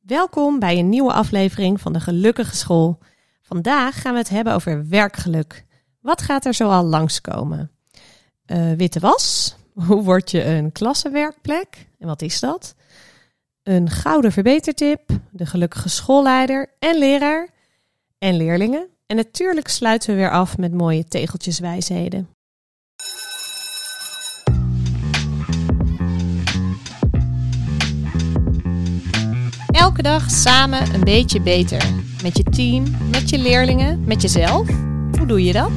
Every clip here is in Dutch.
Welkom bij een nieuwe aflevering van de Gelukkige School. Vandaag gaan we het hebben over werkgeluk. Wat gaat er zoal langskomen? Uh, witte was? Hoe word je een klassenwerkplek? En wat is dat? Een gouden verbetertip, de gelukkige schoolleider en leraar en leerlingen. En natuurlijk sluiten we weer af met mooie tegeltjeswijsheden. Elke dag samen een beetje beter. Met je team, met je leerlingen, met jezelf. Hoe doe je dat?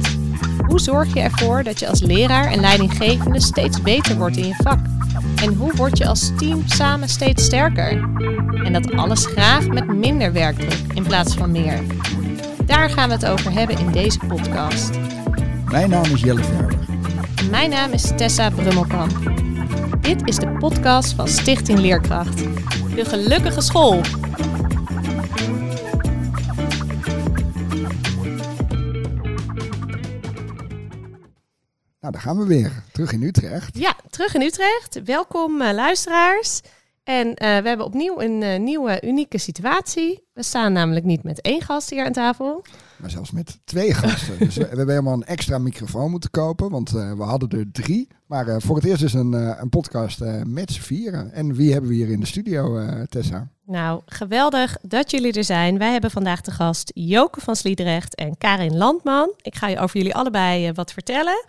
Hoe zorg je ervoor dat je als leraar en leidinggevende steeds beter wordt in je vak? En hoe word je als team samen steeds sterker? En dat alles graag met minder werkdruk in plaats van meer. Daar gaan we het over hebben in deze podcast. Mijn naam is Jelle Verber. Mijn naam is Tessa Brummelkamp. Dit is de podcast van Stichting Leerkracht. De gelukkige school. Nou, daar gaan we weer. Terug in Utrecht. Ja, terug in Utrecht. Welkom uh, luisteraars. En uh, we hebben opnieuw een uh, nieuwe, unieke situatie. We staan namelijk niet met één gast hier aan tafel. Maar zelfs met twee gasten. dus we, we, hebben helemaal een extra microfoon moeten kopen, want uh, we hadden er drie. Maar voor het eerst is een, een podcast met z'n vieren. En wie hebben we hier in de studio, Tessa? Nou, geweldig dat jullie er zijn. Wij hebben vandaag de gast Joke van Sliedrecht en Karin Landman. Ik ga je over jullie allebei wat vertellen.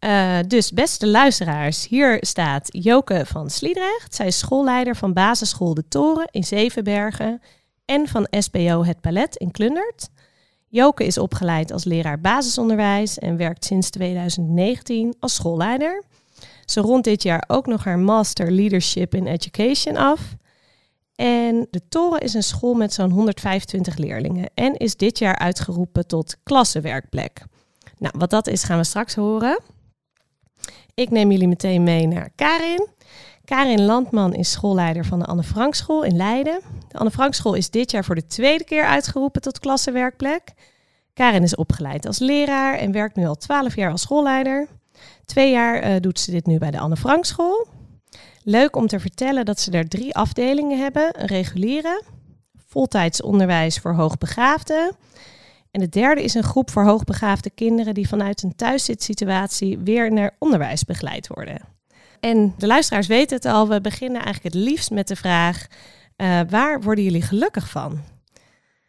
Uh, dus beste luisteraars, hier staat Joke van Sliedrecht. Zij is schoolleider van basisschool De Toren in Zevenbergen en van SBO Het Palet in Klundert. Joke is opgeleid als leraar basisonderwijs en werkt sinds 2019 als schoolleider. Ze rondt dit jaar ook nog haar Master Leadership in Education af. En de Toren is een school met zo'n 125 leerlingen en is dit jaar uitgeroepen tot klassenwerkplek. Nou, wat dat is gaan we straks horen. Ik neem jullie meteen mee naar Karin. Karin Landman is schoolleider van de Anne Frank School in Leiden. De Anne Frank School is dit jaar voor de tweede keer uitgeroepen tot klassenwerkplek. Karin is opgeleid als leraar en werkt nu al 12 jaar als schoolleider. Twee jaar uh, doet ze dit nu bij de Anne Frank School. Leuk om te vertellen dat ze er drie afdelingen hebben: een reguliere, voltijds onderwijs voor hoogbegaafden en de derde is een groep voor hoogbegaafde kinderen die vanuit een thuiszitsituatie weer naar onderwijs begeleid worden. En de luisteraars weten het al, we beginnen eigenlijk het liefst met de vraag: uh, waar worden jullie gelukkig van?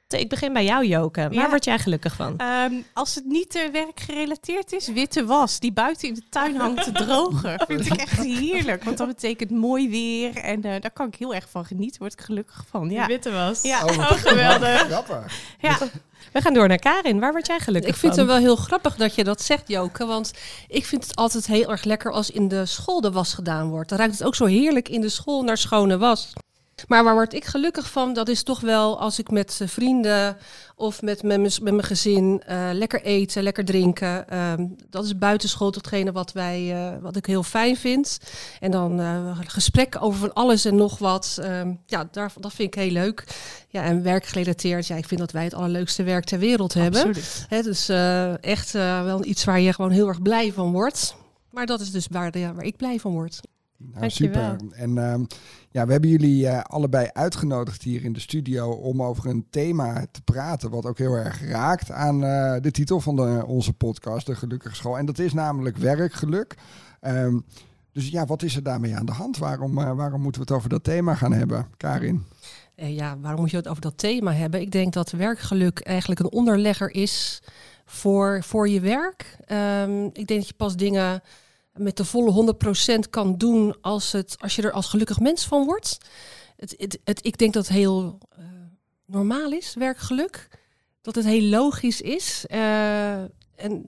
Ik begin bij jou, Joke. Waar ja. word jij gelukkig van? Um, als het niet werkgerelateerd is, witte was. Die buiten in de tuin hangt te drogen. vind ik echt heerlijk. Want dat betekent mooi weer. En uh, daar kan ik heel erg van genieten. Word ik gelukkig van. Ja. Die witte was. Ja, oh, oh geweldig. Grappig. Ja. We gaan door naar Karin. Waar word jij gelukkig van? Ik vind van? het wel heel grappig dat je dat zegt, Joke. Want ik vind het altijd heel erg lekker als in de school de was gedaan wordt. Dan ruikt het ook zo heerlijk in de school naar schone was. Maar waar word ik gelukkig van? Dat is toch wel als ik met vrienden of met, met, mijn gezin uh, lekker eten, lekker drinken. Um, dat is buitenschool datgene wat, wij, uh, wat ik heel fijn vind. En dan uh, gesprekken over van alles en nog wat. Um, ja, daar, dat vind ik heel leuk. Ja, en werkgerelateerd, ja, ik vind dat wij het allerleukste werk ter wereld hebben. Het is echt wel iets waar je gewoon heel erg blij van wordt. Maar dat is dus waar, de, waar ik blij van word. Nou, super. En uh, ja, we hebben jullie uh, allebei uitgenodigd hier in de studio om over een thema te praten wat ook heel erg raakt aan uh, de titel van de, onze podcast, De Gelukkige School. En dat is namelijk werkgeluk. Um, dus ja, wat is er daarmee aan de hand? Waarom, uh, waarom moeten we het over dat thema gaan hebben, Karin? ja, waarom moet je het over dat thema hebben? Ik denk dat werkgeluk eigenlijk een onderlegger is voor, voor je werk. Um, ik denk dat je pas dingen met de volle 100% kan doen als, het, als je er als gelukkig mens van wordt. Het, het, ik denk dat het heel uh, normaal is, werkgeluk. Dat het heel logisch is. Uh, en,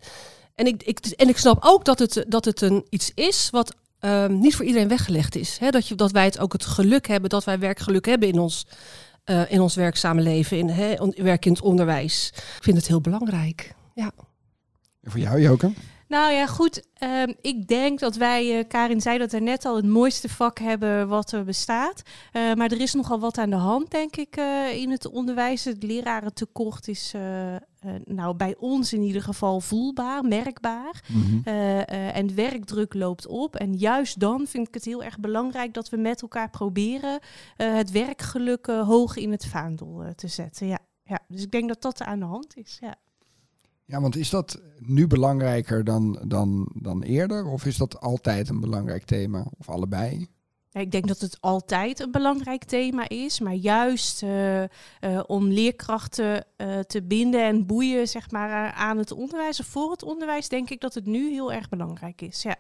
en, ik, ik, en ik snap ook dat het, dat het een, iets is wat um, niet voor iedereen weggelegd is. Dat, je, dat wij het ook het geluk hebben, dat wij werkgeluk hebben in ons, uh, in ons werkzame leven, in hè, werk in het onderwijs. Ik vind het heel belangrijk. Ja. En voor jou, Joke? Nou ja, goed. Um, ik denk dat wij, uh, Karin zei dat er net al, het mooiste vak hebben wat er bestaat. Uh, maar er is nogal wat aan de hand, denk ik, uh, in het onderwijs. Het lerarentekort is nou bij ons in ieder geval voelbaar, merkbaar. Mhm. en werkdruk loopt op. En juist dan vind ik het heel erg belangrijk dat we met elkaar proberen het werkgeluk hoog in het vaandel te zetten. Ja. Ja, dus ik denk dat dat er aan de hand is. Ja. Ja, want is dat nu belangrijker dan, dan, dan eerder? Of is dat altijd een belangrijk thema? Of allebei? ik denk dat het altijd een belangrijk thema is, maar juist uh, om leerkrachten uh, te binden en boeien zeg maar, aan het onderwijs of voor het onderwijs, denk ik dat het nu heel erg belangrijk is. Ja.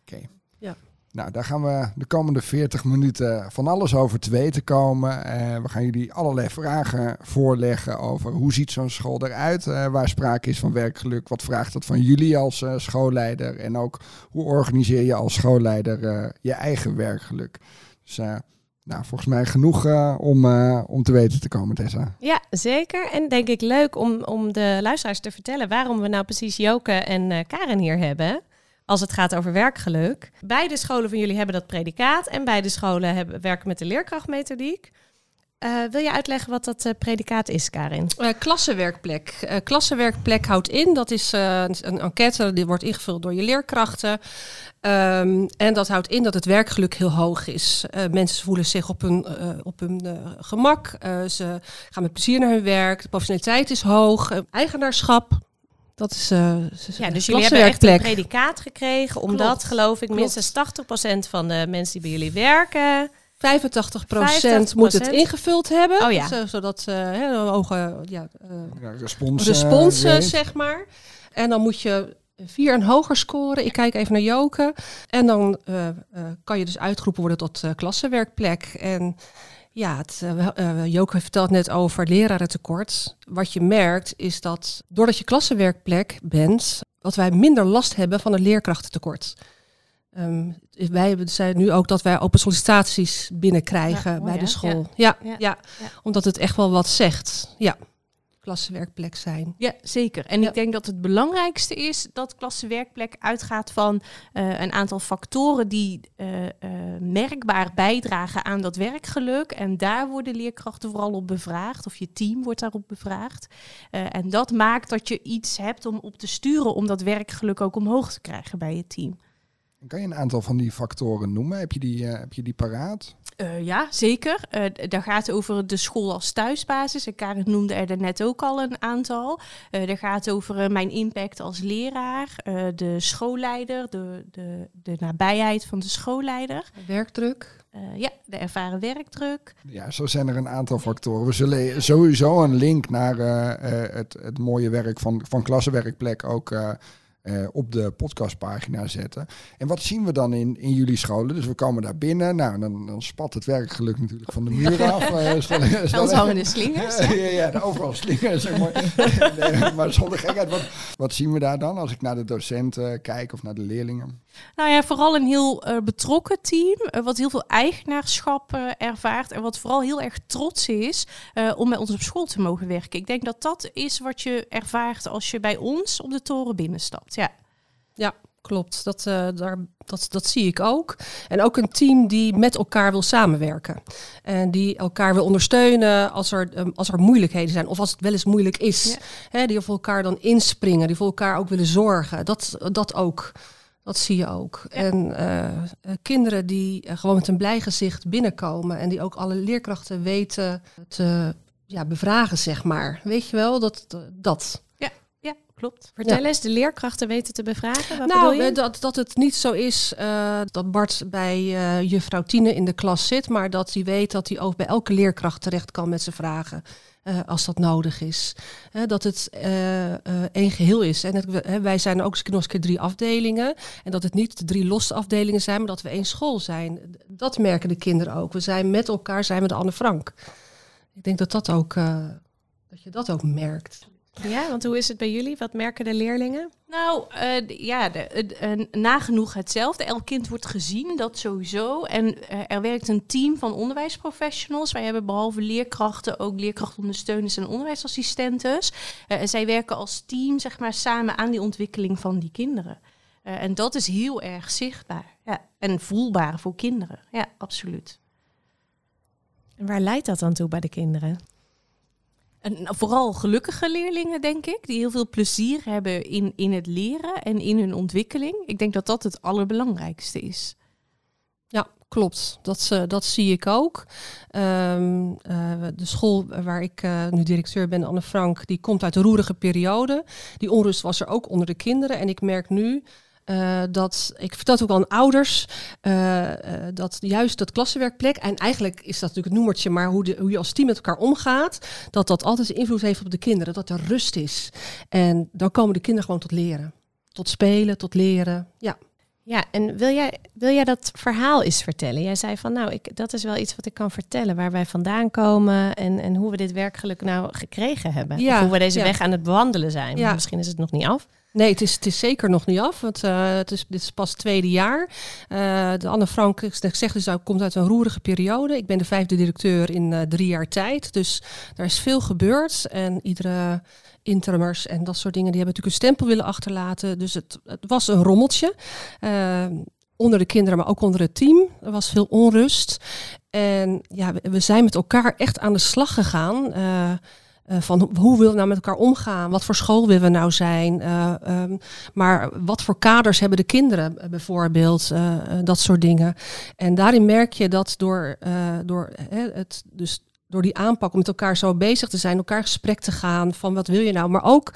Oké. Ja. Nou, daar gaan we de komende 40 minuten van alles over te weten komen. Uh, we gaan jullie allerlei vragen voorleggen over hoe ziet zo'n school eruit, uh, waar sprake is van werkgeluk, wat vraagt dat van jullie als uh, schoolleider en ook hoe organiseer je als schoolleider je eigen werkgeluk. Dus nou, volgens mij genoeg om, om te weten te komen, Tessa. Ja, zeker. En denk ik leuk om, om de luisteraars te vertellen waarom we nou precies Joke en Karen hier hebben als het gaat over werkgeluk. Beide scholen van jullie hebben dat predicaat en beide scholen hebben, werken met de leerkrachtmethodiek. Uh, wil je uitleggen wat dat uh, predicaat is, Karin? Uh, klassenwerkplek. klassenwerkplek houdt in, dat is een enquête die wordt ingevuld door je leerkrachten. Um, en dat houdt in dat het werkgeluk heel hoog is. mensen voelen zich op hun, op hun gemak. ze gaan met plezier naar hun werk. De professionaliteit is hoog. eigenaarschap, dat is, uh, ja, dus jullie hebben echt een predicaat gekregen, omdat geloof ik minstens 80% van de mensen die bij jullie werken. 85%, moet het ingevuld hebben. Oh ja. zodat uh, he, hoge ja, uh, respons, respons zeg maar. En dan moet je vier en hoger scoren. Ik kijk even naar Joke. En dan kan je dus uitgeroepen worden tot klassenwerkplek. En ja, het, uh, Joke vertelt net over lerarentekort. Wat je merkt is dat doordat je klassenwerkplek bent, dat wij minder last hebben van een leerkrachtentekort. Um, wij zijn nu ook dat wij open sollicitaties binnenkrijgen bij de school. Ja. Ja, ja. omdat het echt wel wat zegt. Ja klassenwerkplek zijn. Ja, zeker. En ik denk dat het belangrijkste is dat klassenwerkplek uitgaat van uh, een aantal factoren die uh, uh, merkbaar bijdragen aan dat werkgeluk. En daar worden leerkrachten vooral op bevraagd, of je team wordt daarop bevraagd. en dat maakt dat je iets hebt om op te sturen om dat werkgeluk ook omhoog te krijgen bij je team. Kan je een aantal van die factoren noemen? Heb je die, heb je die paraat? Uh, ja, zeker. Uh, daar gaat over de school als thuisbasis. En Karin noemde er net ook al een aantal. Uh, daar gaat over mijn impact als leraar, de schoolleider, de, de, de nabijheid van de schoolleider. Werkdruk. ja, de ervaren werkdruk. Ja, zo zijn er een aantal factoren. We zullen sowieso een link naar het, het mooie werk van, van klassenwerkplek ook uh, op de podcastpagina zetten. En wat zien we dan in, in jullie scholen? Dus we komen daar binnen. Nou, dan, dan spat het werkgeluk natuurlijk van de muur af. Uh, stel, hangen de slingers. ja, ja, overal slingers. Zeg maar. nee, maar zonder gekheid, wat, wat zien we daar dan als ik naar de docenten kijk of naar de leerlingen? Nou ja, vooral een heel uh, betrokken team, uh, wat heel veel eigenaarschap uh, ervaart en wat vooral heel erg trots is om met ons op school te mogen werken. Ik denk dat dat is wat je ervaart als je bij ons op de toren binnenstapt. Ja, ja klopt. Dat, daar, dat, dat zie ik ook. En ook een team die met elkaar wil samenwerken. En die elkaar wil ondersteunen als er, um, als er moeilijkheden zijn. Of als het wel eens moeilijk is. Hè, die voor elkaar dan inspringen. Die voor elkaar ook willen zorgen. Dat, dat ook. Dat zie je ook. En uh, kinderen die uh, gewoon met een blij gezicht binnenkomen en die ook alle leerkrachten weten te ja, bevragen, zeg maar. Weet je wel, dat. dat. Ja, ja klopt. Vertel ja. eens, de leerkrachten weten te bevragen? Wat nou, dat, dat het niet zo is dat Bart bij juffrouw Tine in de klas zit, maar dat hij weet dat hij ook bij elke leerkracht terecht kan met zijn vragen. Uh, als dat nodig is. Dat het uh, één geheel is. En wij zijn ook keer drie afdelingen. En dat het niet drie losse afdelingen zijn, maar dat we één school zijn. Dat merken de kinderen ook. We zijn met elkaar, zijn we de Anne Frank. Ik denk dat dat ook, dat je dat ook merkt. Ja, want hoe is het bij jullie? Wat merken de leerlingen? Nou, uh, ja, de, uh, nagenoeg hetzelfde. Elk kind wordt gezien, dat sowieso. En uh, er werkt een team van onderwijsprofessionals. Wij hebben behalve leerkrachten ook leerkrachtondersteuners en onderwijsassistentes. en zij werken als team, zeg maar, samen aan die ontwikkeling van die kinderen. en dat is heel erg zichtbaar ja, en voelbaar voor kinderen. Ja, absoluut. En waar leidt dat dan toe bij de kinderen? En vooral gelukkige leerlingen, denk ik, die heel veel plezier hebben in, in het leren en in hun ontwikkeling. Ik denk dat dat het allerbelangrijkste is. Ja, klopt. Dat, uh, dat zie ik ook. Um, uh, de school waar ik uh, nu directeur ben, Anne Frank, die komt uit de roerige periode. Die onrust was er ook onder de kinderen. En ik merk nu uh, dat, ik vertel het ook aan ouders, uh, uh, dat juist dat klassenwerkplek, en eigenlijk is dat natuurlijk het noemertje, maar hoe, de, hoe je als team met elkaar omgaat, dat dat altijd invloed heeft op de kinderen, dat er rust is. En dan komen de kinderen gewoon tot leren. Tot spelen, tot leren, ja. Ja, en wil jij, wil jij dat verhaal eens vertellen? Jij zei van, nou, ik, dat is wel iets wat ik kan vertellen, waar wij vandaan komen en, en hoe we dit werkgeluk nou gekregen hebben. Ja, of hoe we deze ja. weg aan het bewandelen zijn. Ja. Misschien is het nog niet af. Nee, het is, het is zeker nog niet af. Want uh, het is, dit is pas het tweede jaar. Uh, de Anne Frank, ik zeg dus, komt uit een roerige periode. Ik ben de vijfde directeur in uh, drie jaar tijd. Dus daar is veel gebeurd. En iedere interimers en dat soort dingen, die hebben natuurlijk een stempel willen achterlaten. Dus het, het was een rommeltje. onder de kinderen, maar ook onder het team. Er was veel onrust. En ja, we, we zijn met elkaar echt aan de slag gegaan. Uh, van hoe willen we nou met elkaar omgaan? Wat voor school willen we nou zijn? Uh, um, maar wat voor kaders hebben de kinderen uh, bijvoorbeeld? dat soort dingen. En daarin merk je dat door, door, het, dus door die aanpak om met elkaar zo bezig te zijn, elkaar gesprek te gaan van wat wil je nou? Maar ook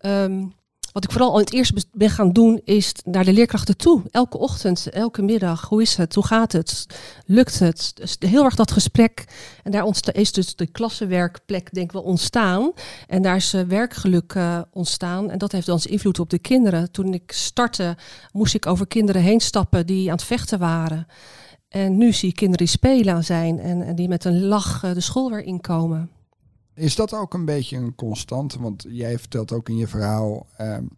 um, wat ik vooral al het eerst ben gaan doen, is naar de leerkrachten toe. Elke ochtend, elke middag. Hoe is het? Hoe gaat het? Lukt het? Dus heel erg dat gesprek. En daar is dus de klassenwerkplek, denk ik wel, ontstaan. En daar is uh, werkgeluk uh, ontstaan. En dat heeft dan invloed op de kinderen. Toen ik startte, moest ik over kinderen heen stappen die aan het vechten waren. En nu zie ik kinderen die spelen zijn en, die met een lach uh, de school weer inkomen. Is dat ook een beetje een constante? Want jij vertelt ook in je verhaal. Um,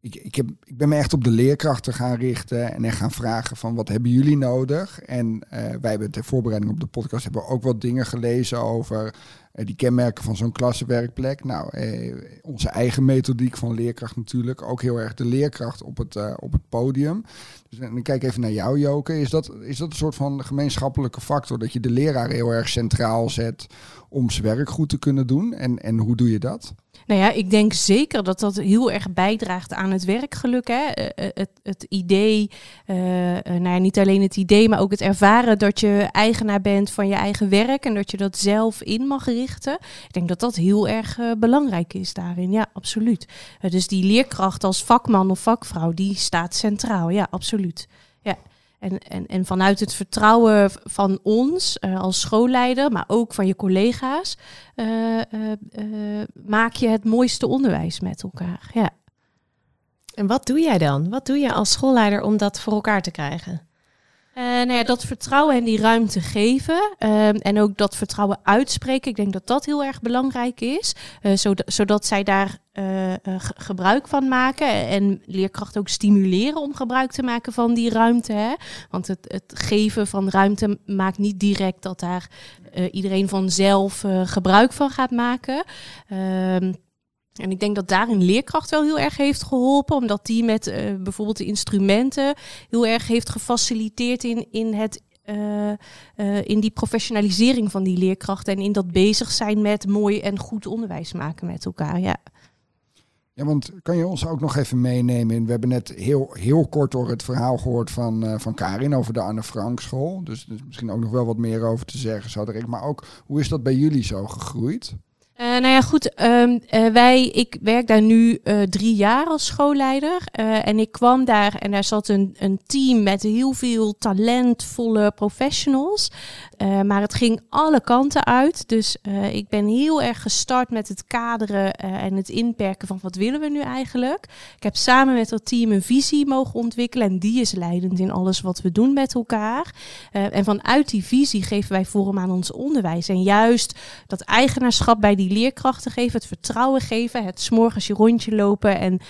ik, ik, heb, ik ben me echt op de leerkrachten gaan richten en gaan vragen van wat hebben jullie nodig? En uh, wij hebben ter voorbereiding op de podcast hebben ook wat dingen gelezen over die kenmerken van zo'n klassenwerkplek. Nou, uh, onze eigen methodiek van leerkracht natuurlijk. Ook heel erg de leerkracht op het, op het podium. Dus dan kijk even naar jou, Joke. Is dat, is dat een soort van gemeenschappelijke factor dat je de leraar heel erg centraal zet om zijn werk goed te kunnen doen? En, en hoe doe je dat? Nou ja, ik denk zeker dat dat heel erg bijdraagt aan het werkgeluk. Hè? Het, het, idee, nou ja, niet alleen het idee, maar ook het ervaren dat je eigenaar bent van je eigen werk en dat je dat zelf in mag richten. Ik denk dat dat heel erg uh, belangrijk is daarin. Ja, absoluut. dus die leerkracht als vakman of vakvrouw, die staat centraal. Ja, absoluut. Ja. En, en, en vanuit het vertrouwen van ons uh, als schoolleider, maar ook van je collega's, maak je het mooiste onderwijs met elkaar. Ja. En wat doe jij dan? Wat doe je als schoolleider om dat voor elkaar te krijgen? Uh, nou ja, dat vertrouwen en die ruimte geven. Uh, en ook dat vertrouwen uitspreken. Ik denk dat dat heel erg belangrijk is. Uh, zodat, zodat zij daar uh, gebruik van maken. En leerkrachten ook stimuleren om gebruik te maken van die ruimte. Hè? Want het, het geven van ruimte maakt niet direct dat daar iedereen vanzelf gebruik van gaat maken. En ik denk dat daarin leerkracht wel heel erg heeft geholpen, omdat die met uh, bijvoorbeeld de instrumenten heel erg heeft gefaciliteerd in, in, het, uh, uh, in die professionalisering van die leerkrachten en in dat bezig zijn met mooi en goed onderwijs maken met elkaar. Ja. Ja, want kan je ons ook nog even meenemen? We hebben net heel, heel kort door het verhaal gehoord van, van Karin over de Anne Frank school. Dus, dus misschien ook nog wel wat meer over te zeggen, zou ik. Maar ook, hoe is dat bij jullie zo gegroeid? Uh, nou ja, goed. Um, uh, wij, ik werk daar nu uh, drie jaar als schoolleider. en ik kwam daar en daar zat een, een team met heel veel talentvolle professionals. Maar het ging alle kanten uit. Dus ik ben heel erg gestart met het kaderen en het inperken van wat willen we nu eigenlijk. Ik heb samen met dat team een visie mogen ontwikkelen. En die is leidend in alles wat we doen met elkaar. en vanuit die visie geven wij vorm aan ons onderwijs. En juist dat eigenaarschap bij die leerkrachten geven, het vertrouwen geven, het s'morgens je rondje lopen en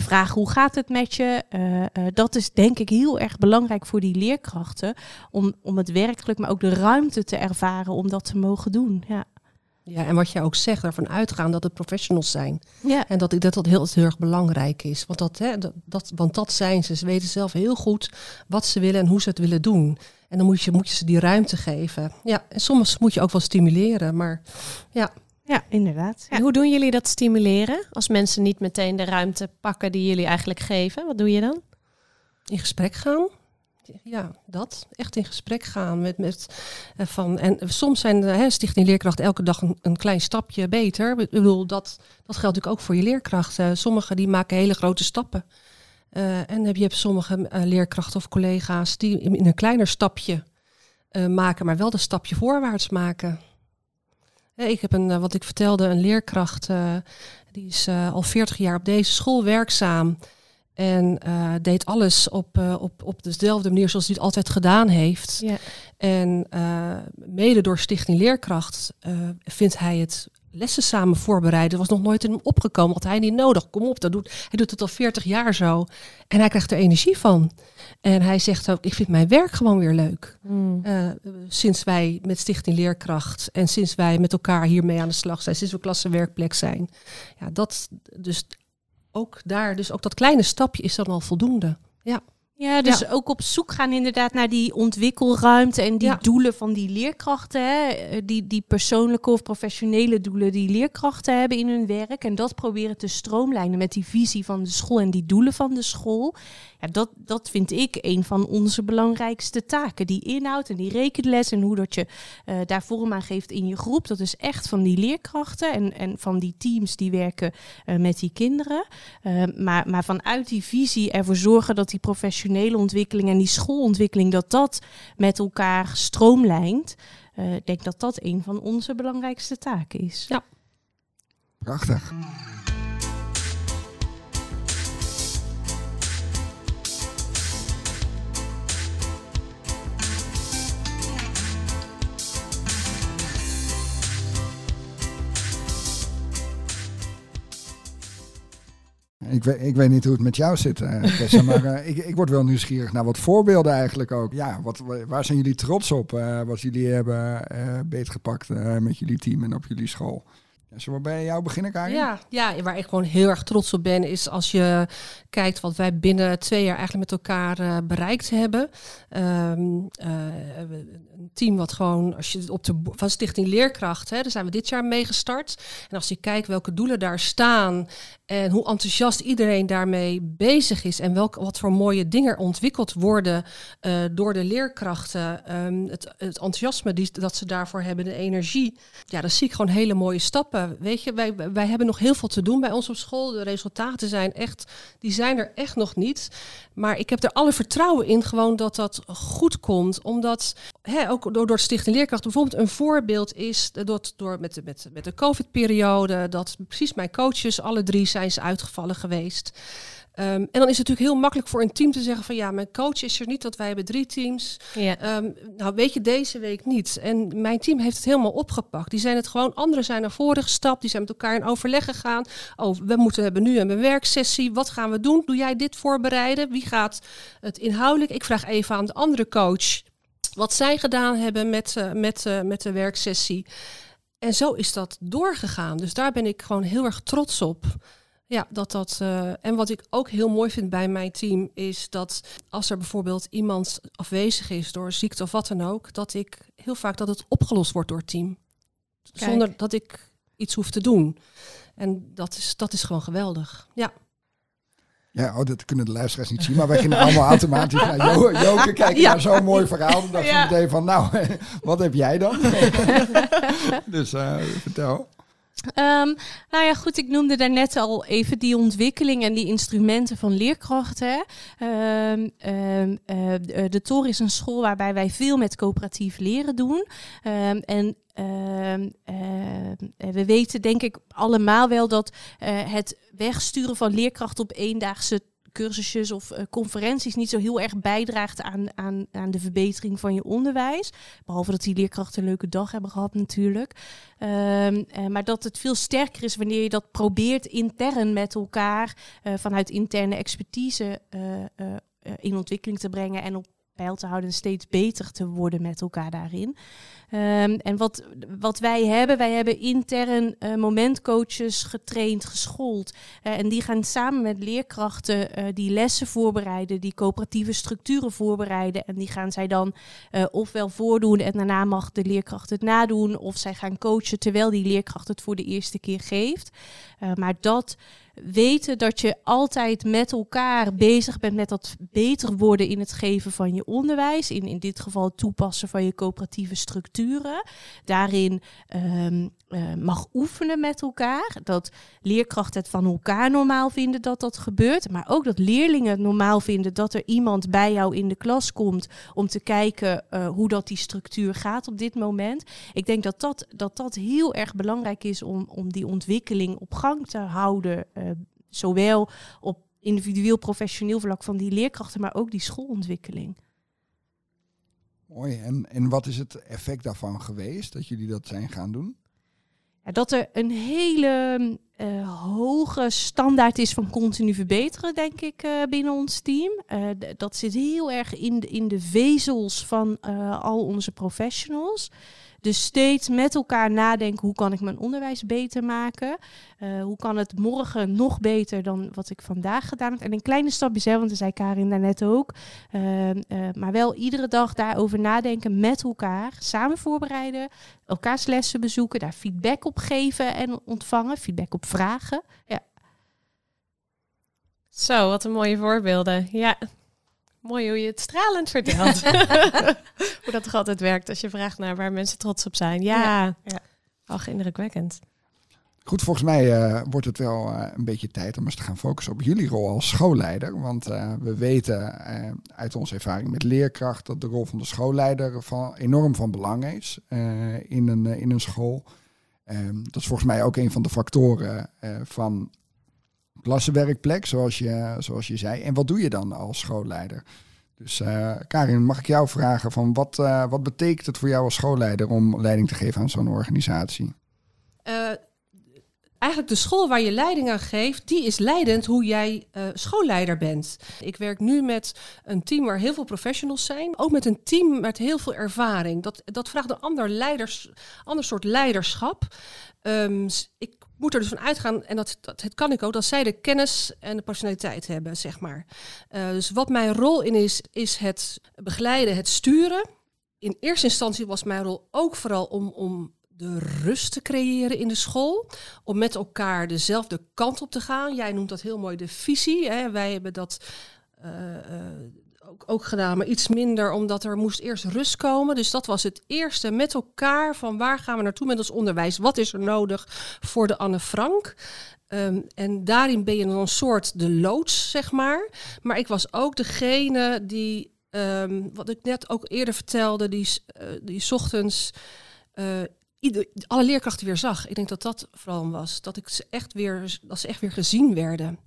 vragen hoe gaat het met je. Dat is denk ik heel erg belangrijk voor die leerkrachten om, om het werkelijk, maar ook de ruimte te ervaren om dat te mogen doen. Ja. Ja, en wat jij ook zegt, ervan uitgaan dat het professionals zijn. Ja. En dat ik dat, dat heel, heel erg belangrijk is. Want dat, hè, dat, dat, want dat zijn ze. Ze weten zelf heel goed wat ze willen en hoe ze het willen doen. En dan moet je, moet je ze die ruimte geven. Ja, en soms moet je ook wel stimuleren. Maar ja, Ja, inderdaad. En hoe doen jullie dat stimuleren als mensen niet meteen de ruimte pakken die jullie eigenlijk geven? Wat doe je dan? In gesprek gaan. Ja, dat. Echt in gesprek gaan met, met eh, van. En soms zijn de hè, Stichting Leerkracht elke dag een, een, klein stapje beter. Ik bedoel, dat, dat geldt natuurlijk ook voor je leerkrachten. Sommigen die maken hele grote stappen. Uh, en heb je hebt sommige leerkrachten of collega's die in een kleiner stapje maken, maar wel de stapje voorwaarts maken. Ik heb een, wat ik vertelde, een leerkracht, die is al 40 jaar op deze school werkzaam. En uh, deed alles op, uh, op, op dezelfde manier zoals hij het altijd gedaan heeft. Ja. En uh, mede door Stichting Leerkracht vindt hij het lessen samen voorbereiden. was nog nooit in hem opgekomen. Had hij niet nodig. Kom op, dat doet, hij doet het al 40 jaar zo. En hij krijgt er energie van. En hij zegt ook, ik vind mijn werk gewoon weer leuk. Mm. sinds wij met Stichting Leerkracht en sinds wij met elkaar hiermee aan de slag zijn, sinds we klassenwerkplek zijn. Ja, dat dus ook daar, dus ook dat kleine stapje is dan al voldoende. Ja. Ja, dus ook op zoek gaan inderdaad naar die ontwikkelruimte en die doelen van die leerkrachten. Hè? Eh, die, die persoonlijke of professionele doelen die leerkrachten hebben in hun werk. En dat proberen te stroomlijnen met die visie van de school en die doelen van de school. Ja, dat, dat vind ik een van onze belangrijkste taken. Die inhoud en die rekenles en hoe dat je uh, daar vorm aan geeft in je groep. Dat is echt van die leerkrachten en, en van die teams die werken uh, met die kinderen. Uh, maar, maar vanuit die visie ervoor zorgen dat die professionele ontwikkeling en die schoolontwikkeling, dat dat met elkaar stroomlijnt. Ik denk dat dat een van onze belangrijkste taken is. Ja. Prachtig. Ik weet, ik weet niet hoe het met jou zit, uh, Tessa, maar uh, ik, ik word wel nieuwsgierig naar wat voorbeelden eigenlijk ook. Ja, wat, waar zijn jullie trots op uh, wat jullie hebben beetgepakt met jullie team en op jullie school? Ja, zullen we bij jou beginnen, Karin? Ja, ja, waar ik gewoon heel erg trots op ben, is als je kijkt wat wij binnen twee jaar eigenlijk met elkaar uh, bereikt hebben. Um, uh, een team wat gewoon, als je op de van Stichting Leerkracht, hè, daar zijn we dit jaar mee gestart. En als je kijkt welke doelen daar staan en hoe enthousiast iedereen daarmee bezig is en welke, wat voor mooie dingen ontwikkeld worden uh, door de leerkrachten, um, het, het, enthousiasme die, dat ze daarvoor hebben, de energie. Ja, dan zie ik gewoon hele mooie stappen Weet je, wij, wij hebben nog heel veel te doen bij ons op school. De resultaten zijn echt, die zijn er echt nog niet. Maar ik heb er alle vertrouwen in gewoon dat dat goed komt. Omdat, hè, ook door, door Stichting Leerkracht bijvoorbeeld een voorbeeld is, door, door met, met, met de COVID-periode, dat precies mijn coaches, alle drie zijn ze uitgevallen geweest. Um, en dan is het natuurlijk heel makkelijk voor een team te zeggen van ja, mijn coach is er niet, want wij hebben drie teams. Ja. Um, nou, weet je, deze week niet. En mijn team heeft het helemaal opgepakt. Die zijn het gewoon, anderen zijn naar voren gestapt, die zijn met elkaar in overleg gegaan. Oh, we moeten hebben nu een werksessie. Wat gaan we doen? Doe jij dit voorbereiden? Wie gaat het inhoudelijk? Ik vraag even aan de andere coach wat zij gedaan hebben met, uh, met, uh, met de werksessie. En zo is dat doorgegaan. Dus daar ben ik gewoon heel erg trots op. Ja, dat dat. Uh, en wat ik ook heel mooi vind bij mijn team is dat als er bijvoorbeeld iemand afwezig is door ziekte of wat dan ook, dat ik heel vaak dat het opgelost wordt door het team. Kijk. Zonder dat ik iets hoef te doen. En dat is, dat is gewoon geweldig. Ja. Ja, oh, dat kunnen de luisteraars niet zien, maar wij gingen allemaal automatisch naar jo Joke kijken ja. naar zo'n mooi verhaal. Dan dacht je ja. meteen van, nou, wat heb jij dan? dus uh, vertel. Um, nou ja, goed, ik noemde daarnet al even die ontwikkeling en die instrumenten van leerkrachten. Um, um, uh, de Tor is een school waarbij wij veel met coöperatief leren doen. en we weten denk ik allemaal wel dat uh, het wegsturen van leerkrachten op eendaagse cursusjes of uh, conferenties niet zo heel erg bijdraagt aan, aan, aan de verbetering van je onderwijs. Behalve dat die leerkrachten een leuke dag hebben gehad natuurlijk. Um, uh, maar dat het veel sterker is wanneer je dat probeert intern met elkaar uh, vanuit interne expertise in ontwikkeling te brengen en op peil te houden en steeds beter te worden met elkaar daarin. Ehm, en wat, wat wij hebben, wij hebben intern uh, momentcoaches getraind, geschoold. Uh, en die gaan samen met leerkrachten uh, die lessen voorbereiden, die coöperatieve structuren voorbereiden. En die gaan zij dan ofwel voordoen en daarna mag de leerkracht het nadoen. Of zij gaan coachen terwijl die leerkracht het voor de eerste keer geeft. maar dat weten dat je altijd met elkaar bezig bent met dat beter worden in het geven van je onderwijs. In, in dit geval het toepassen van je coöperatieve structuren. Daarin um, uh, mag oefenen met elkaar. Dat leerkrachten het van elkaar normaal vinden dat dat gebeurt. Maar ook dat leerlingen het normaal vinden dat er iemand bij jou in de klas komt om te kijken uh, hoe dat die structuur gaat op dit moment. Ik denk dat dat, dat, dat heel erg belangrijk is om, om die ontwikkeling op gang te houden. Uh, zowel op individueel professioneel vlak van die leerkrachten, maar ook die schoolontwikkeling. Mooi. En, en wat is het effect daarvan geweest dat jullie dat zijn gaan doen? dat er een hele uh, hoge standaard is van continu verbeteren, denk ik, uh, binnen ons team. Uh, dat zit heel erg in de, in de vezels van al onze professionals. Dus steeds met elkaar nadenken, hoe kan ik mijn onderwijs beter maken? Uh, hoe kan het morgen nog beter dan wat ik vandaag gedaan heb? En in kleine stapjes, hè, want dat zei Karin daarnet ook. Uh, uh, maar wel iedere dag daarover nadenken met elkaar. Samen voorbereiden, elkaars lessen bezoeken, daar feedback op geven en ontvangen. Feedback op vragen. Ja. Zo, wat een mooie voorbeelden. Ja, Mooi hoe je het stralend vertelt. hoe dat toch altijd werkt als je vraagt naar waar mensen trots op zijn. Ja, ja. ja. Ach, indrukwekkend. Goed, volgens mij uh, wordt het wel uh, een beetje tijd om eens te gaan focussen op jullie rol als schoolleider. Want uh, we weten uit onze ervaring met leerkracht dat de rol van de schoolleider van, enorm van belang is in, een, in een school. Ehm, dat is volgens mij ook een van de factoren van klassenwerkplek, zoals je, zoals je zei. En wat doe je dan als schoolleider? Dus uh, Karin, mag ik jou vragen van wat, uh, wat betekent het voor jou als schoolleider om leiding te geven aan zo'n organisatie? Uh, eigenlijk de school waar je leiding aan geeft, die is leidend hoe jij schoolleider bent. Ik werk nu met een team waar heel veel professionals zijn, ook met een team met heel veel ervaring. Dat, dat vraagt een ander, leiders, ander soort leiderschap. Um, ik moet er dus van uitgaan, en dat, het kan ik ook, dat zij de kennis en de personaliteit hebben, zeg maar. Uh, dus wat mijn rol in is, is het begeleiden, het sturen. In eerste instantie was mijn rol ook vooral om, om de rust te creëren in de school. Om met elkaar dezelfde kant op te gaan. Jij noemt dat heel mooi de visie. Hè. Wij hebben dat uh, uh, ook, ook gedaan, maar iets minder omdat er moest eerst rust komen. Dus dat was het eerste met elkaar van waar gaan we naartoe met ons onderwijs? Wat is er nodig voor de Anne Frank? Um, en daarin ben je dan een soort de loods, zeg maar. Maar ik was ook degene die, um, wat ik net ook eerder vertelde, die, uh, die ochtends uh, ieder, alle leerkrachten weer zag. Ik denk dat dat vooral was. Dat, ik ze echt weer, dat ze echt weer gezien werden.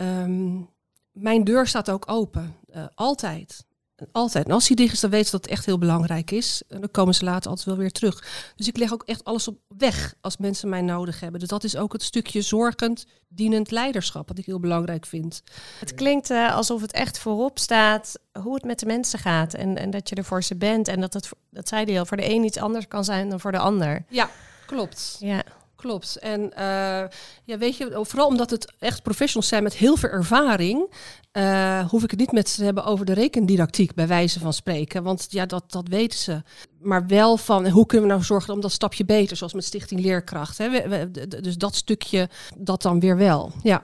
Um, mijn deur staat ook open. Uh, altijd. Altijd. En als die dicht is, dan weten ze dat het echt heel belangrijk is. En dan komen ze later altijd wel weer terug. Dus ik leg ook echt alles op weg als mensen mij nodig hebben. Dus dat is ook het stukje zorgend, dienend leiderschap, wat ik heel belangrijk vind. Het klinkt uh, alsof het echt voorop staat hoe het met de mensen gaat. En, en dat je er voor ze bent. En dat het, dat zei hij al, voor de een iets anders kan zijn dan voor de ander. Ja, klopt. Ja. Klopt. En uh, ja, weet je, vooral omdat het echt professionals zijn met heel veel ervaring, uh, hoef ik het niet met ze te hebben over de rekendidactiek, bij wijze van spreken. Want ja, dat, dat weten ze. Maar wel van hoe kunnen we nou zorgen om dat stapje beter, zoals met Stichting Leerkracht. Hè? Dus dat stukje, dat dan weer wel. Ja.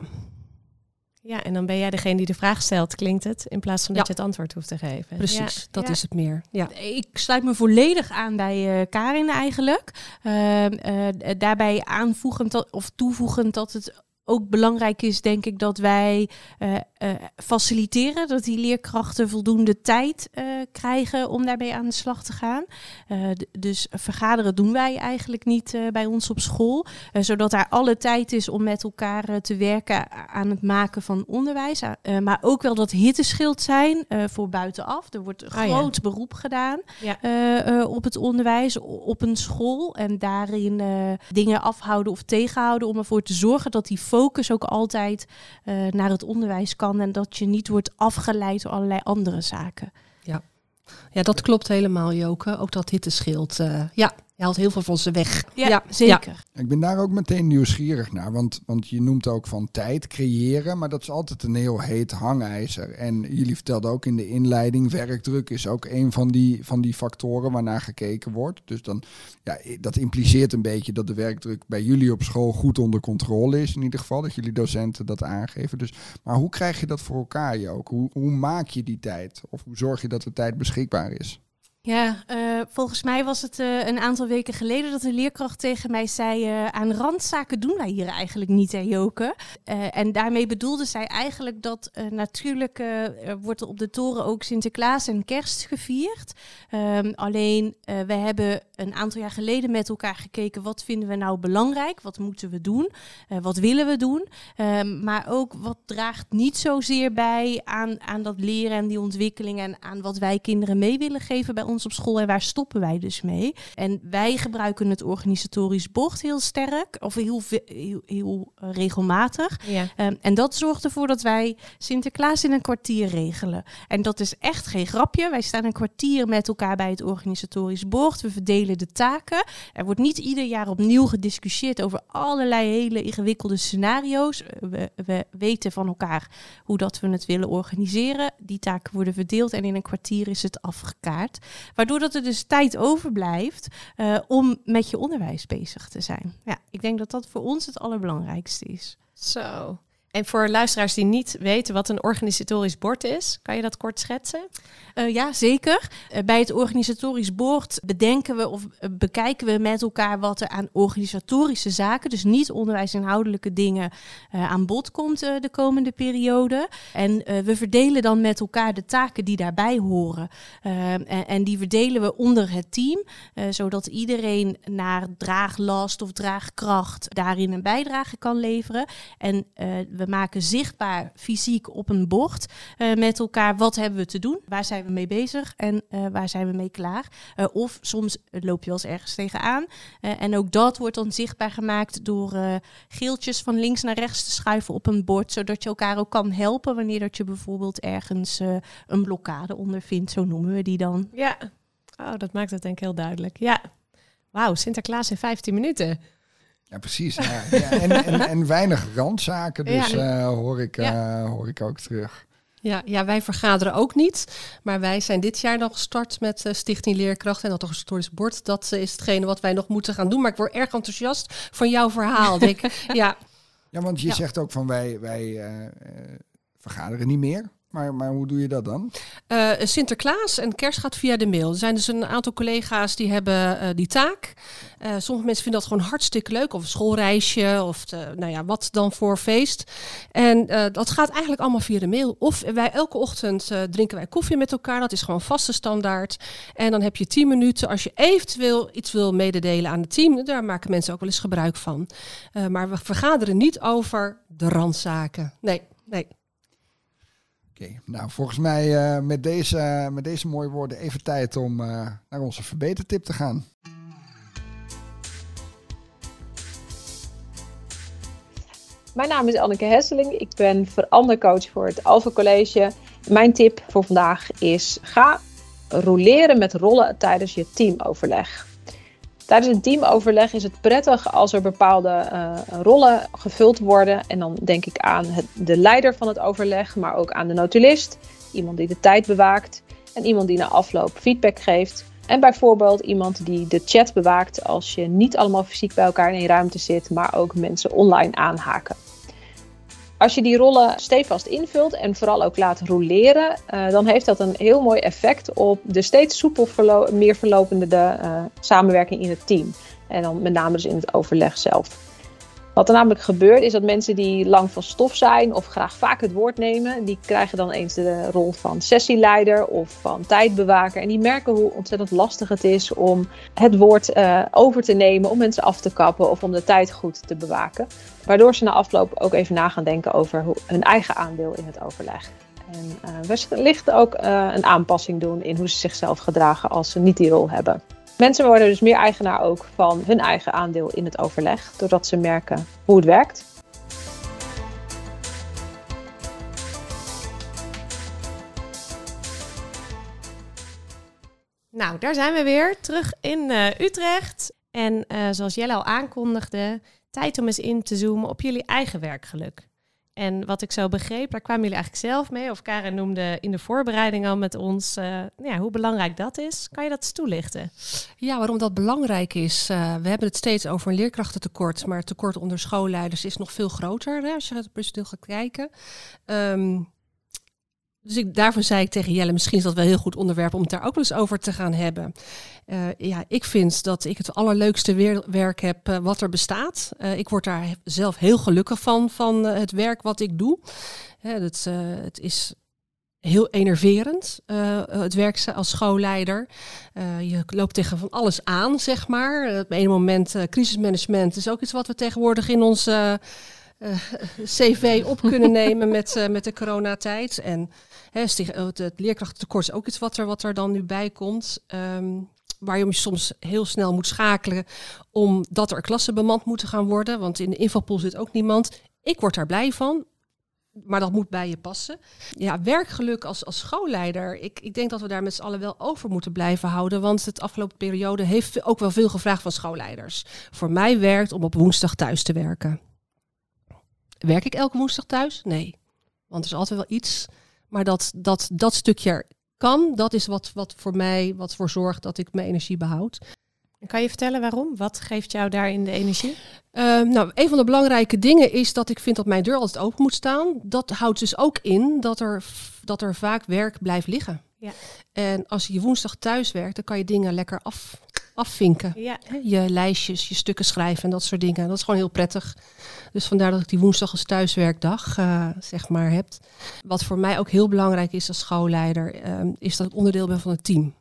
Ja, en dan ben jij degene die de vraag stelt, klinkt het, in plaats van dat je het antwoord hoeft te geven. Precies, dat is het meer. Ja. Ik sluit me volledig aan bij uh, Karin eigenlijk. Uh, uh, daarbij aanvoegend of toevoegend dat het ook belangrijk is, denk ik, dat wij uh, uh, faciliteren. Dat die leerkrachten voldoende tijd uh, krijgen om daarmee aan de slag te gaan. dus vergaderen doen wij eigenlijk niet bij ons op school. zodat daar alle tijd is om met elkaar te werken aan het maken van onderwijs. maar ook wel dat hitteschild zijn voor buitenaf. Er wordt een oh, groot ja. beroep gedaan ja. op het onderwijs, op een school. En daarin dingen afhouden of tegenhouden om ervoor te zorgen dat die focus ook altijd uh, naar het onderwijs kan en dat je niet wordt afgeleid door allerlei andere zaken. Ja. Ja, dat klopt helemaal, Joke. Ook dat hitte scheelt. Uh, ja, je haalt heel veel van ze weg. Ja, zeker. Ik ben daar ook meteen nieuwsgierig naar. Want, want je noemt ook van tijd creëren. Maar dat is altijd een heel heet hangijzer. En jullie vertelden ook in de inleiding... werkdruk is ook een van die, van die factoren waarnaar gekeken wordt. Dus dan, ja, dat impliceert een beetje dat de werkdruk bij jullie op school goed onder controle is. In ieder geval, dat jullie docenten dat aangeven. Dus, maar hoe krijg je dat voor elkaar, ook? Hoe, hoe maak je die tijd? Of hoe zorg je dat de tijd beschikbaar is? Ja, uh, volgens mij was het uh, een aantal weken geleden dat een leerkracht tegen mij zei: uh, aan randzaken doen wij hier eigenlijk niet, hè, Joke. en daarmee bedoelde zij eigenlijk dat natuurlijk wordt op de toren ook Sinterklaas en Kerst gevierd. Um, alleen we hebben een aantal jaar geleden met elkaar gekeken: wat vinden we nou belangrijk? Wat moeten we doen? wat willen we doen? Um, maar ook wat draagt niet zozeer bij aan, aan dat leren en die ontwikkeling en aan wat wij kinderen mee willen geven bij ons op school en waar stoppen wij dus mee? En wij gebruiken het organisatorisch bocht heel sterk of heel, heel, heel uh, regelmatig. Ja. Um, en dat zorgt ervoor dat wij Sinterklaas in een kwartier regelen. En dat is echt geen grapje. Wij staan een kwartier met elkaar bij het organisatorisch bocht. We verdelen de taken. Er wordt niet ieder jaar opnieuw gediscussieerd over allerlei hele ingewikkelde scenario's. We, we weten van elkaar hoe dat we het willen organiseren. Die taken worden verdeeld en in een kwartier is het afgekaart. Waardoor dat er dus tijd overblijft uh, om met je onderwijs bezig te zijn. Ja, ik denk dat dat voor ons het allerbelangrijkste is. Zo. En voor luisteraars die niet weten wat een organisatorisch bord is, kan je dat kort schetsen? Uh, ja, zeker. Uh, bij het organisatorisch bord bedenken we of uh, bekijken we met elkaar wat er aan organisatorische zaken, dus niet onderwijsinhoudelijke dingen, aan bod komt de komende periode. En we verdelen dan met elkaar de taken die daarbij horen. En, en, die verdelen we onder het team, zodat iedereen naar draaglast of draagkracht daarin een bijdrage kan leveren. En we maken zichtbaar fysiek op een bord uh, met elkaar wat hebben we te doen, waar zijn we mee bezig en uh, waar zijn we mee klaar. Uh, of soms loop je wel eens ergens tegenaan. en ook dat wordt dan zichtbaar gemaakt door geeltjes van links naar rechts te schuiven op een bord, zodat je elkaar ook kan helpen wanneer dat je bijvoorbeeld ergens een blokkade ondervindt, zo noemen we die dan. Ja, oh, dat maakt het denk ik heel duidelijk. Ja, wauw, Sinterklaas in 15 minuten. Ja, precies. Ja. ja en, en, en, weinig randzaken, dus uh, hoor, ik, uh, hoor ik ook terug. Ja, ja, wij vergaderen ook niet. Maar wij zijn dit jaar nog gestart met uh, Stichting Leerkracht en dat historisch bord. Dat is hetgene wat wij nog moeten gaan doen. Maar ik word erg enthousiast van jouw verhaal. denk, ja. ja, want je zegt ook van wij, wij vergaderen niet meer. Maar, maar hoe doe je dat dan? Uh, Sinterklaas en kerst gaat via de mail. Er zijn dus een aantal collega's die hebben uh, die taak. Uh, sommige mensen vinden dat gewoon hartstikke leuk. Of een schoolreisje of de, nou ja, wat dan voor feest. En dat gaat eigenlijk allemaal via de mail. Of wij elke ochtend drinken wij koffie met elkaar. Dat is gewoon vaste standaard. En dan heb je tien minuten als je eventueel iets wil mededelen aan het team. Daar maken mensen ook wel eens gebruik van. maar we vergaderen niet over de randzaken. Nee, nee. Nou volgens mij uh, met, deze, met deze mooie woorden even tijd om uh, naar onze verbetertip te gaan. Mijn naam is Anneke Hesseling. Ik ben verandercoach voor het Alpha College. Mijn tip voor vandaag is: ga roleren met rollen tijdens je teamoverleg. Tijdens een teamoverleg is het prettig als er bepaalde uh, rollen gevuld worden. En dan denk ik aan de leider van het overleg, maar ook aan de notulist, iemand die de tijd bewaakt en iemand die na afloop feedback geeft. En bijvoorbeeld iemand die de chat bewaakt als je niet allemaal fysiek bij elkaar in één ruimte zit, maar ook mensen online aanhaken. Als je die rollen stevast invult en vooral ook laat roleren, uh, dan heeft dat een heel mooi effect op de steeds soepel meer verlopende de, uh, samenwerking in het team. En dan met name dus in het overleg zelf. Wat er namelijk gebeurt is dat mensen die lang van stof zijn of graag vaak het woord nemen, die krijgen dan eens de rol van sessieleider of van tijdbewaker. En die merken hoe ontzettend lastig het is om het woord uh, over te nemen, om mensen af te kappen of om de tijd goed te bewaken. Waardoor ze na afloop ook even na gaan denken over hun eigen aandeel in het overleg. En uh, wellicht ook uh, een aanpassing doen in hoe ze zichzelf gedragen als ze niet die rol hebben. Mensen worden dus meer eigenaar ook van hun eigen aandeel in het overleg, doordat ze merken hoe het werkt. Nou, daar zijn we weer, terug in uh, Utrecht. En uh, zoals Jelle al aankondigde, tijd om eens in te zoomen op jullie eigen werkgeluk. En wat ik zo begreep, daar kwamen jullie eigenlijk zelf mee. Of Karen noemde in de voorbereiding al met ons uh, nou ja, hoe belangrijk dat is. Kan je dat eens toelichten? Ja, waarom dat belangrijk is. Uh, we hebben het steeds over een leerkrachtentekort. Maar het tekort onder schoolleiders is nog veel groter. Hè, als je het personeel gaat kijken. Um, dus ik, daarvoor zei ik tegen Jelle, misschien is dat wel een heel goed onderwerp om het daar ook eens over te gaan hebben. Uh, ja, ik vind dat ik het allerleukste werk heb uh, wat er bestaat. Uh, ik word daar zelf heel gelukkig van, van het werk wat ik doe. het, het is heel enerverend, het werk als schoolleider. je loopt tegen van alles aan, zeg maar. Op een moment, crisismanagement is ook iets wat we tegenwoordig in ons cv op kunnen nemen met, met de coronatijd. En Het, het leerkrachtentekort is ook iets wat er, wat er dan nu bij komt. Um, waar je soms heel snel moet schakelen omdat er klassen bemand moeten gaan worden. Want in de invalpool zit ook niemand. Ik word daar blij van. Maar dat moet bij je passen. Ja, werkgeluk als, als schoolleider. Ik, ik denk dat we daar met z'n allen wel over moeten blijven houden. Want het afgelopen periode heeft ook wel veel gevraagd van schoolleiders. Voor mij werkt om op woensdag thuis te werken. Werk ik elke woensdag thuis? Nee. Want er is altijd wel iets maar dat, dat, dat stukje kan, dat is wat, wat voor mij wat voor zorgt dat ik mijn energie behoud. Kan je vertellen waarom? Wat geeft jou daarin de energie? Uh, nou, een van de belangrijke dingen is dat ik vind dat mijn deur altijd open moet staan. Dat houdt dus ook in dat er, dat er vaak werk blijft liggen. Ja. En als je woensdag thuis werkt, dan kan je dingen lekker af, afvinken. Ja. Je lijstjes, je stukken schrijven en dat soort dingen. Dat is gewoon heel prettig. Dus vandaar dat ik die woensdag als thuiswerkdag uh, zeg maar heb. Wat voor mij ook heel belangrijk is als schoolleider, uh, is dat ik onderdeel ben van het team.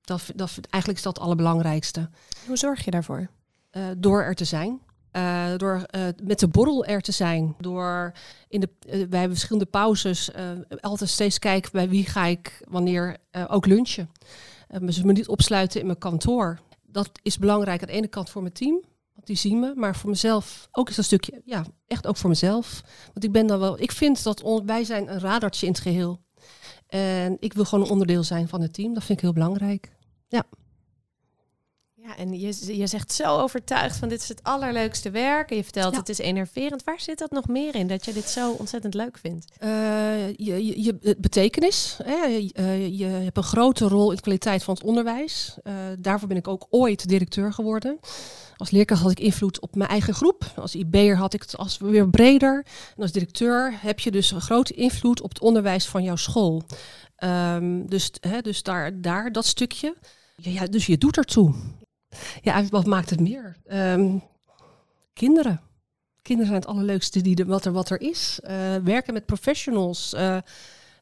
Dat, dat, eigenlijk is dat het allerbelangrijkste. Hoe zorg je daarvoor? Uh, door er te zijn. Uh, door uh, met de borrel er te zijn. Door in de, uh, wij hebben verschillende pauzes altijd steeds kijken bij wie ga ik wanneer ook lunchen. ze me niet opsluiten in mijn kantoor. Dat is belangrijk aan de ene kant voor mijn team. Want die zien me. Maar voor mezelf ook is dat stukje, ja, echt ook voor mezelf. Want ik ben dan wel, ik vind dat on, wij zijn een radartje in het geheel. En ik wil gewoon een onderdeel zijn van het team. Dat vind ik heel belangrijk. Ja. Ja, en je, je zegt zo overtuigd van dit is het allerleukste werk. En je vertelt het is enerverend. Waar zit dat nog meer in, dat je dit zo ontzettend leuk vindt? Uh, je, je, je, betekenis. Hè? Je, uh, je, hebt een grote rol in de kwaliteit van het onderwijs. Uh, daarvoor ben ik ook ooit directeur geworden. Als leerkracht had ik invloed op mijn eigen groep. Als IB'er had ik het als weer breder. En als directeur heb je dus een grote invloed op het onderwijs van jouw school. Um, dus hè, dus daar, daar dat stukje. Ja, ja, dus je doet ertoe. Ja, wat maakt het meer? Um, kinderen. Kinderen zijn het allerleukste die wat, er, wat er is. Uh, werken met professionals. Uh,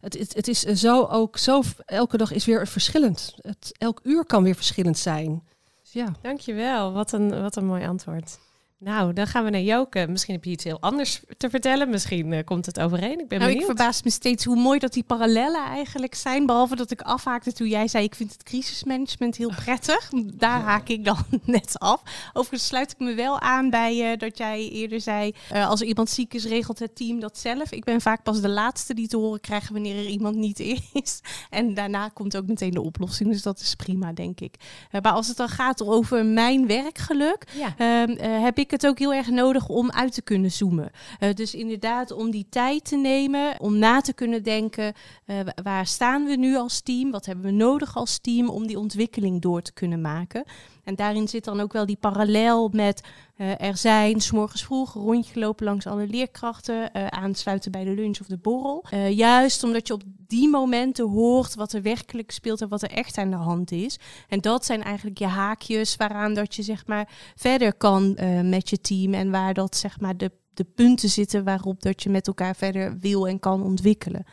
het, het, het, is zo ook zo. Elke dag is weer verschillend. Het, elk uur kan weer verschillend zijn. Dus ja. Dankjewel. Wat een, wat een mooi antwoord. Nou, dan gaan we naar Joke. Misschien heb je iets heel anders te vertellen. Misschien uh, komt het overeen. Ik ben nou, benieuwd. Ik verbaas me steeds hoe mooi dat die parallellen eigenlijk zijn. Behalve dat ik afhaakte toen jij zei... ik vind het crisismanagement heel prettig. Daar haak ik dan net af. Overigens sluit ik me wel aan bij uh, dat jij eerder zei... Uh, als iemand ziek is, regelt het team dat zelf. Ik ben vaak pas de laatste die te horen krijgen wanneer er iemand niet is. En daarna komt ook meteen de oplossing. Dus dat is prima, denk ik. maar als het dan gaat over mijn werkgeluk... Ja. Ehm, heb ik het ook heel erg nodig om uit te kunnen zoomen. Uh, dus inderdaad, om die tijd te nemen, om na te kunnen denken, uh, waar staan we nu als team? Wat hebben we nodig als team om die ontwikkeling door te kunnen maken? En daarin zit dan ook wel die parallel met uh, er zijn, s morgens vroeg, rondje gelopen langs alle leerkrachten, uh, aansluiten bij de lunch of de borrel. Uh, juist omdat je op die momenten hoort wat er werkelijk speelt en wat er echt aan de hand is. En dat zijn eigenlijk je haakjes waaraan dat je zeg maar verder kan met je team en waar dat zeg maar de, de punten zitten waarop dat je met elkaar verder wil en kan ontwikkelen.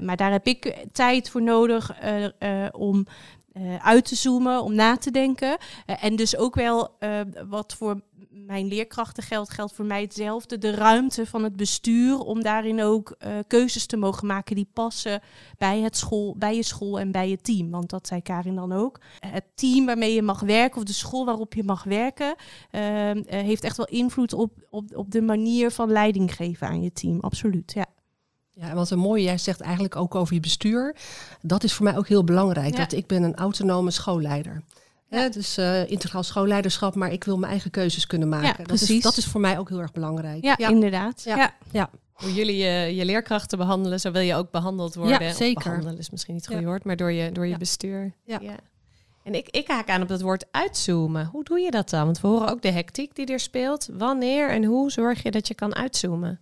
Maar daar heb ik tijd voor nodig om uh, uit te zoomen, om na te denken. Uh, en dus ook wel uh, wat voor mijn leerkrachten geldt, geldt voor mij hetzelfde. De ruimte van het bestuur om daarin ook keuzes te mogen maken die passen bij, het school, bij je school en bij je team. Want dat zei Karin dan ook. Het team waarmee je mag werken of de school waarop je mag werken, heeft echt wel invloed op, op, op de manier van leiding geven aan je team. Absoluut, ja. Ja, en wat een mooie, jij zegt eigenlijk ook over je bestuur. Dat is voor mij ook heel belangrijk. Ja. Dat ik ben een autonome schoolleider. Hè, dus eh, integraal schoolleiderschap, maar ik wil mijn eigen keuzes kunnen maken. Ja, dat, precies. is, dat is voor mij ook heel erg belangrijk. Ja, inderdaad. Ja. Ja. Hoe jullie je, je leerkrachten behandelen, zo wil je ook behandeld worden. Ja, Of zeker. behandelen is misschien niet het goede Ja. woord, maar door je, door je Ja. bestuur. Ja. En ik, ik haak aan op dat woord uitzoomen. Hoe doe je dat dan? Want we horen ook de hectiek die er speelt. Wanneer en hoe zorg je dat je kan uitzoomen?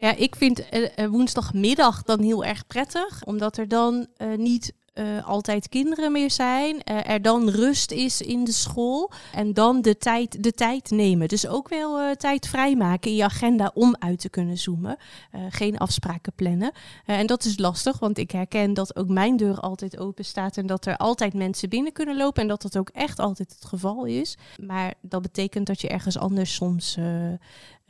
Ja, ik vind eh, eh, woensdagmiddag dan heel erg prettig, omdat er dan eh, niet altijd kinderen meer zijn, er dan rust is in de school en dan de tijd, de tijd nemen. Dus ook wel tijd vrijmaken in je agenda om uit te kunnen zoomen. Geen afspraken plannen. En dat is lastig, want ik herken dat ook mijn deur altijd open staat en dat er altijd mensen binnen kunnen lopen en dat dat ook echt altijd het geval is. Maar dat betekent dat je ergens anders soms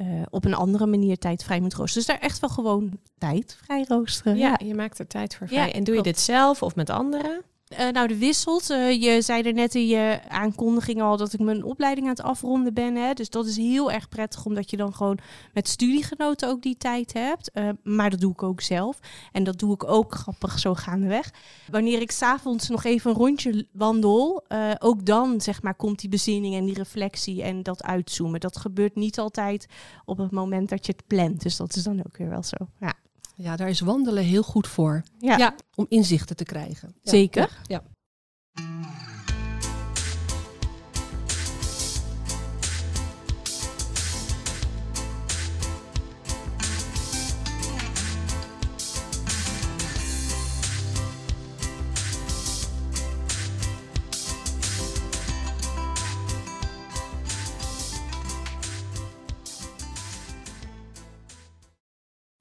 eh, op een andere manier tijd vrij moet roosteren. Dus daar echt wel gewoon tijd vrij roosteren. Ja, je maakt er tijd voor vrij. Ja, en doe je dit zelf of met anderen? Eh, nou, de wisselt. Eh, je zei er net in je aankondiging al dat ik mijn opleiding aan het afronden ben. Hè? Dus dat is heel erg prettig, omdat je dan gewoon met studiegenoten ook die tijd hebt. Eh, maar dat doe ik ook zelf. En dat doe ik ook grappig zo gaandeweg. Wanneer ik s'avonds nog even een rondje wandel, ook dan zeg maar komt die bezinning en die reflectie en dat uitzoomen. Dat gebeurt niet altijd op het moment dat je het plant. Dus dat is dan ook weer wel zo. Ja, Ja, daar is wandelen heel goed voor. ja. Om inzichten te krijgen. Ja. Zeker. Ja.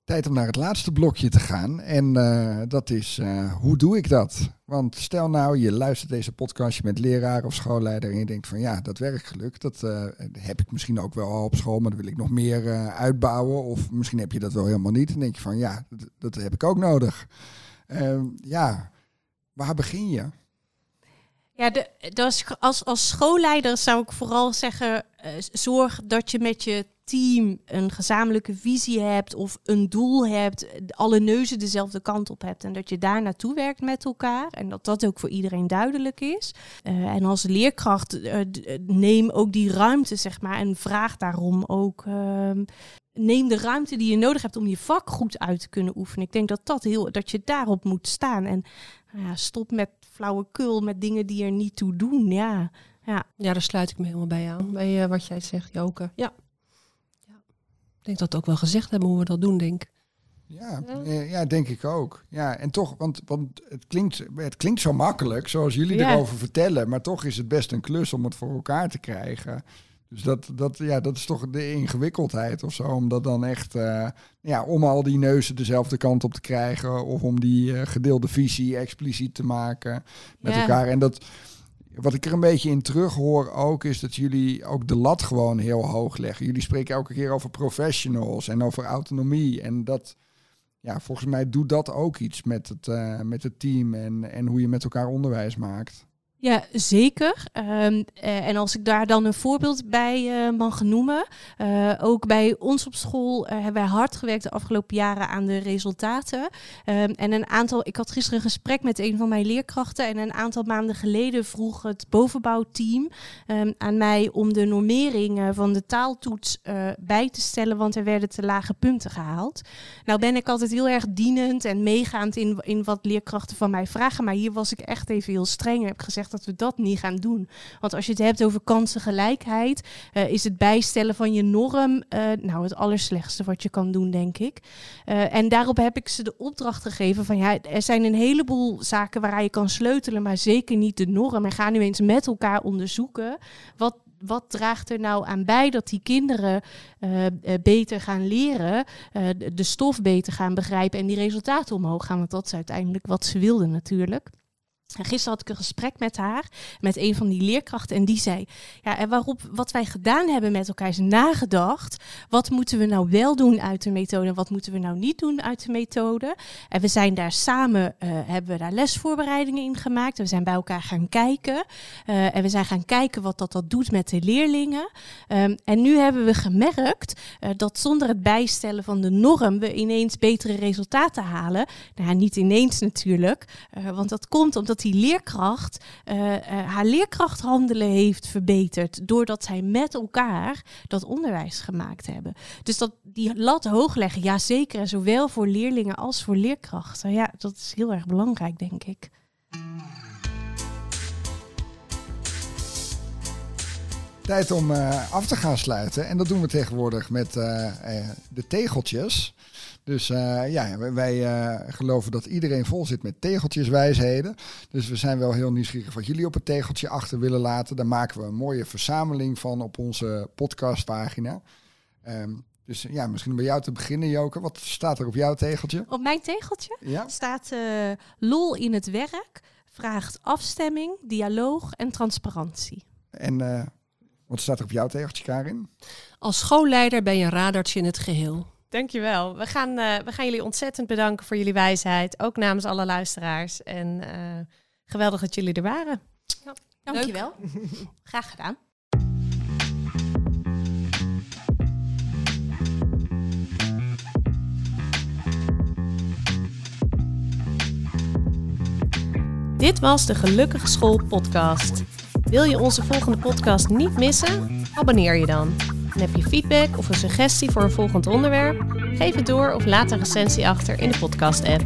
Tijd om naar het laatste blokje te gaan. En eh, dat is, eh, hoe doe ik dat? Want stel nou, je luistert deze podcast, je bent leraar of schoolleider en je denkt van ja, dat werkgeluk, dat eh, heb ik misschien ook wel al op school, maar dat wil ik nog meer uitbouwen. Of misschien heb je dat wel helemaal niet. En denk je van ja, dat, dat heb ik ook nodig. Ehm, ja, waar begin je? Ja, de, dus als, als schoolleider zou ik vooral zeggen: zorg dat je met je team een gezamenlijke visie hebt of een doel hebt, alle neuzen dezelfde kant op hebt en dat je daar naartoe werkt met elkaar en dat dat ook voor iedereen duidelijk is. Eh, en als leerkracht eh, eh, neem ook die ruimte, zeg maar, en vraag daarom ook. ehm, Neem de ruimte die je nodig hebt om je vak goed uit te kunnen oefenen. Ik denk dat, dat, heel, dat je daarop moet staan. En nou ja, stop met flauwekul, met dingen die er niet toe doen. Ja, ja. Ja, daar sluit ik me helemaal bij aan. Bij wat jij zegt, Joke. Ja. Ik denk dat we ook wel gezegd hebben hoe we dat doen, denk ik. Ja, eh, ja, denk ik ook. Ja, en toch, want, want het, klinkt, het klinkt zo makkelijk, zoals jullie Ja. erover vertellen, maar toch is het best een klus om het voor elkaar te krijgen. Dus dat, dat, ja, dat is toch de ingewikkeldheid of zo, om dat dan echt, eh, ja, om al die neuzen dezelfde kant op te krijgen, of om die eh, gedeelde visie expliciet te maken met Ja. elkaar. En dat, wat ik er een beetje in terug hoor ook, is dat jullie ook de lat gewoon heel hoog leggen. Jullie spreken elke keer over professionals en over autonomie. En dat, ja, volgens mij doet dat ook iets met het, eh, met het team en, en hoe je met elkaar onderwijs maakt. Ja, zeker. Ehm, eh, en als ik daar dan een voorbeeld bij eh, mag noemen. eh, ook bij ons op school hebben wij hard gewerkt de afgelopen jaren aan de resultaten. Ehm, en een aantal, ik had gisteren een gesprek met een van mijn leerkrachten. En een aantal maanden geleden vroeg het bovenbouwteam ehm, aan mij om de normering van de taaltoets bij te stellen. Want er werden te lage punten gehaald. Nou ben ik altijd heel erg dienend en meegaand in, in wat leerkrachten van mij vragen. Maar hier was ik echt even heel streng en heb gezegd dat we dat niet gaan doen. Want als je het hebt over kansengelijkheid, eh, is het bijstellen van je norm eh, nou het allerslechtste wat je kan doen, denk ik. Eh, en daarop heb ik ze de opdracht gegeven van ja, er zijn een heleboel zaken waaraan je kan sleutelen, maar zeker niet de norm. En ga nu eens met elkaar onderzoeken wat, wat draagt er nou aan bij dat die kinderen beter gaan leren, de stof beter gaan begrijpen en die resultaten omhoog gaan? Want dat is uiteindelijk wat ze wilden natuurlijk. En gisteren had ik een gesprek met haar, met een van die leerkrachten. En die zei: Ja, en waarop wat wij gedaan hebben met elkaar is nagedacht. Wat moeten we nou wel doen uit de methode en wat moeten we nou niet doen uit de methode? En we zijn daar samen, uh, hebben we daar lesvoorbereidingen in gemaakt. We zijn bij elkaar gaan kijken. Uh, en we zijn gaan kijken wat dat, dat doet met de leerlingen. Um, en nu hebben we gemerkt uh, dat zonder het bijstellen van de norm we ineens betere resultaten halen. Nou, niet ineens natuurlijk, want dat komt omdat die leerkracht uh, haar leerkrachthandelen heeft verbeterd. Doordat zij met elkaar dat onderwijs gemaakt hebben. Dus dat die lat hoog leggen, ja zeker. Zowel voor leerlingen als voor leerkrachten. Ja, dat is heel erg belangrijk, denk ik. Tijd om uh, af te gaan sluiten. En dat doen we tegenwoordig met de tegeltjes. Dus uh, ja, wij uh, geloven dat iedereen vol zit met tegeltjeswijsheden. Dus we zijn wel heel nieuwsgierig wat jullie op het tegeltje achter willen laten. Daar maken we een mooie verzameling van op onze podcastpagina. Um, dus ja, misschien bij jou te beginnen, Joke. Wat staat er op jouw tegeltje? Op mijn tegeltje ja? staat uh, lol in het werk, vraagt afstemming, dialoog en transparantie. En wat staat er op jouw tegeltje, Karin? Als schoolleider ben je een radartje in het geheel. Dankjewel. We gaan, uh, we gaan jullie ontzettend bedanken voor jullie wijsheid. Ook namens alle luisteraars. En uh, geweldig dat jullie er waren. Ja, Dankjewel. Graag gedaan. Dit was de Gelukkige School podcast. Wil je onze volgende podcast niet missen? Abonneer je dan. En heb je feedback of een suggestie voor een volgend onderwerp? Geef het door of laat een recensie achter in de podcast-app.